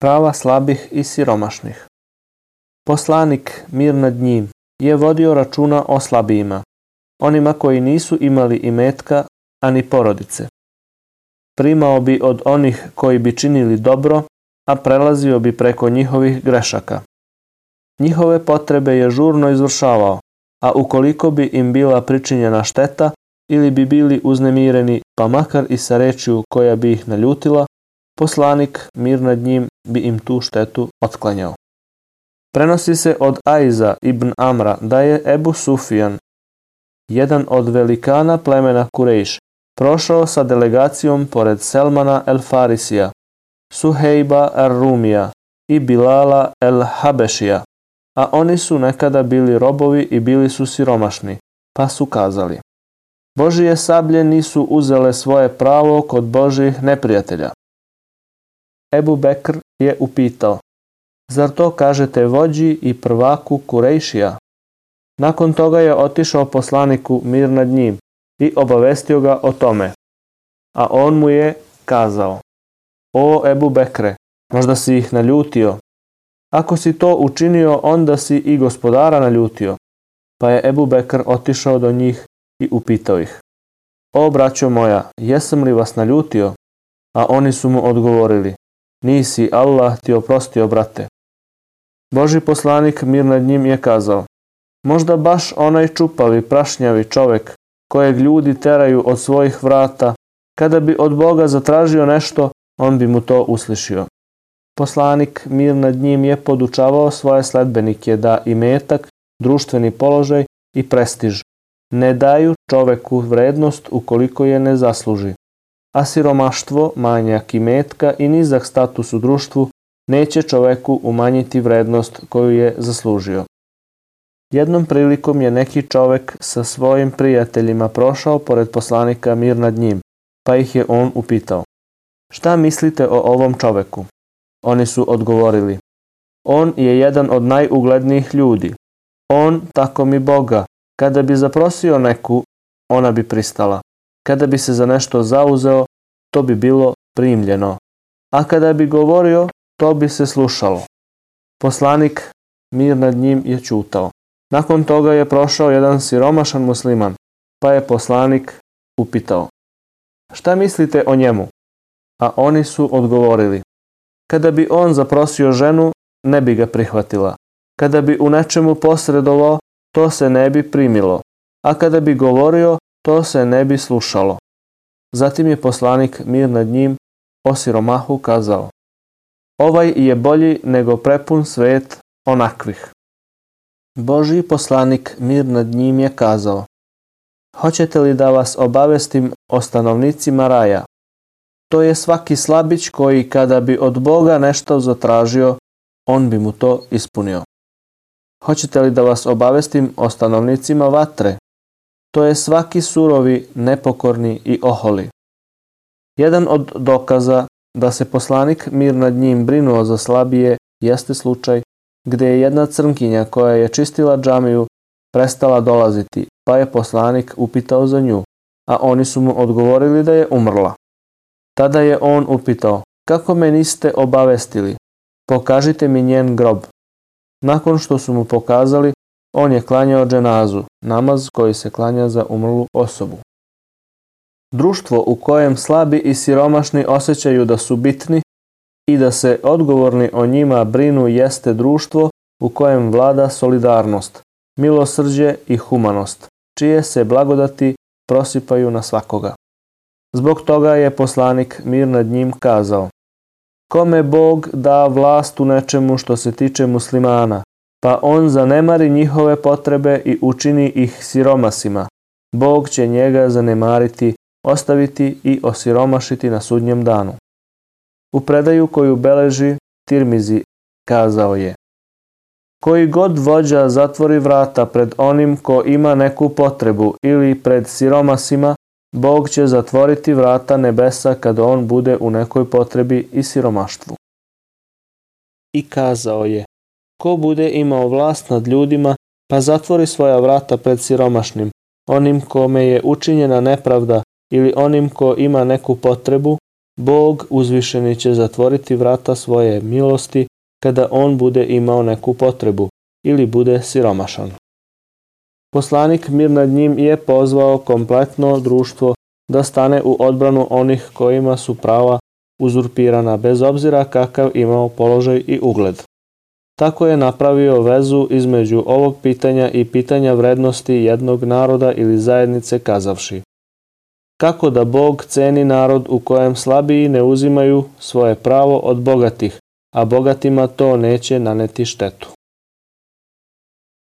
prava slabih i siromašnih. Poslanik, mir nad njim, je vodio računa o slabijima, onima koji nisu imali imetka ani porodice. Primao bi od onih koji bi činili dobro, a prelazio bi preko njihovih grešaka. Njihove potrebe je žurno izvršavao, a ukoliko bi im bila pričinjena šteta ili bi bili uznemireni, pa makar i sa rečju koja bi ih naljutila, poslanik, mir nad njim, bi im tu štetu otklanjao. Prenosi se od Aiza ibn Amra da je Ebu Sufjan, jedan od velikana plemena Kurejš, prošao sa delegacijom pored Selmana el Farisija, Suhejba el Rumija i Bilala el Habešija, a oni su nekada bili robovi i bili su siromašni, pa su kazali Božije sablje nisu uzele svoje pravo kod Božih neprijatelja. Ebu Bekr je upitao, zar to kažete vođi i prvaku Kurejšija? Nakon toga je otišao poslaniku mir nad njim i obavestio ga o tome. A on mu je kazao, o Ebu Bekre, možda si ih naljutio. Ako si to učinio, onda si i gospodara naljutio. Pa je Ebu Bekr otišao do njih i upitao ih. O, braćo moja, jesam li vas naljutio? A oni su mu odgovorili, nisi, Allah ti oprostio, brate. Boži poslanik mir nad njim je kazao, možda baš onaj čupavi, prašnjavi čovek, kojeg ljudi teraju od svojih vrata, kada bi od Boga zatražio nešto, on bi mu to uslišio. Poslanik mir nad njim je podučavao svoje sledbenike da i metak, društveni položaj i prestiž ne daju čoveku vrednost ukoliko je ne zasluži. A siromaštvo, manjak i metka i nizak status u društvu neće čoveku umanjiti vrednost koju je zaslužio. Jednom prilikom je neki čovek sa svojim prijateljima prošao pored poslanika mir nad njim, pa ih je on upitao. Šta mislite o ovom čoveku? Oni su odgovorili. On je jedan od najuglednijih ljudi. On, tako mi Boga, Kada bi zaprosio neku, ona bi pristala. Kada bi se za nešto zauzeo, to bi bilo primljeno. A kada bi govorio, to bi se slušalo. Poslanik, mir nad njim je čutao. Nakon toga je prošao jedan siromašan musliman, pa je poslanik upitao. Šta mislite o njemu? A oni su odgovorili. Kada bi on zaprosio ženu, ne bi ga prihvatila. Kada bi u nečemu posredovao, to se ne bi primilo, a kada bi govorio, to se ne bi slušalo. Zatim je poslanik mir nad njim o siromahu kazao, ovaj je bolji nego prepun svet onakvih. Božji poslanik mir nad njim je kazao, Hoćete li da vas obavestim o stanovnicima raja? To je svaki slabić koji kada bi od Boga nešto zatražio, on bi mu to ispunio. Hoćete li da vas obavestim o stanovnicima vatre? To je svaki surovi, nepokorni i oholi. Jedan od dokaza da se poslanik mir nad njim brinuo za slabije jeste slučaj gde je jedna crnkinja koja je čistila džamiju prestala dolaziti, pa je poslanik upitao za nju, a oni su mu odgovorili da je umrla. Tada je on upitao, kako me niste obavestili? Pokažite mi njen grob. Nakon što su mu pokazali, on je klanjao dženazu, namaz koji se klanja za umrlu osobu. Društvo u kojem slabi i siromašni osjećaju da su bitni i da se odgovorni o njima brinu jeste društvo u kojem vlada solidarnost, milosrđe i humanost, čije se blagodati prosipaju na svakoga. Zbog toga je poslanik mir nad njim kazao Kome Bog da vlast u nečemu što se tiče muslimana, pa on zanemari njihove potrebe i učini ih siromasima, Bog će njega zanemariti, ostaviti i osiromašiti na sudnjem danu. U predaju koju beleži Tirmizi kazao je Koji god vođa zatvori vrata pred onim ko ima neku potrebu ili pred siromasima, Bog će zatvoriti vrata nebesa kad on bude u nekoj potrebi i siromaštvu. I kazao je, ko bude imao vlast nad ljudima, pa zatvori svoja vrata pred siromašnim, onim kome je učinjena nepravda ili onim ko ima neku potrebu, Bog uzvišeni će zatvoriti vrata svoje milosti kada on bude imao neku potrebu ili bude siromašan. Poslanik mir nad njim je pozvao kompletno društvo da stane u odbranu onih kojima su prava uzurpirana bez obzira kakav imao položaj i ugled. Tako je napravio vezu između ovog pitanja i pitanja vrednosti jednog naroda ili zajednice kazavši kako da Bog ceni narod u kojem slabiji ne uzimaju svoje pravo od bogatih, a bogatima to neće naneti štetu.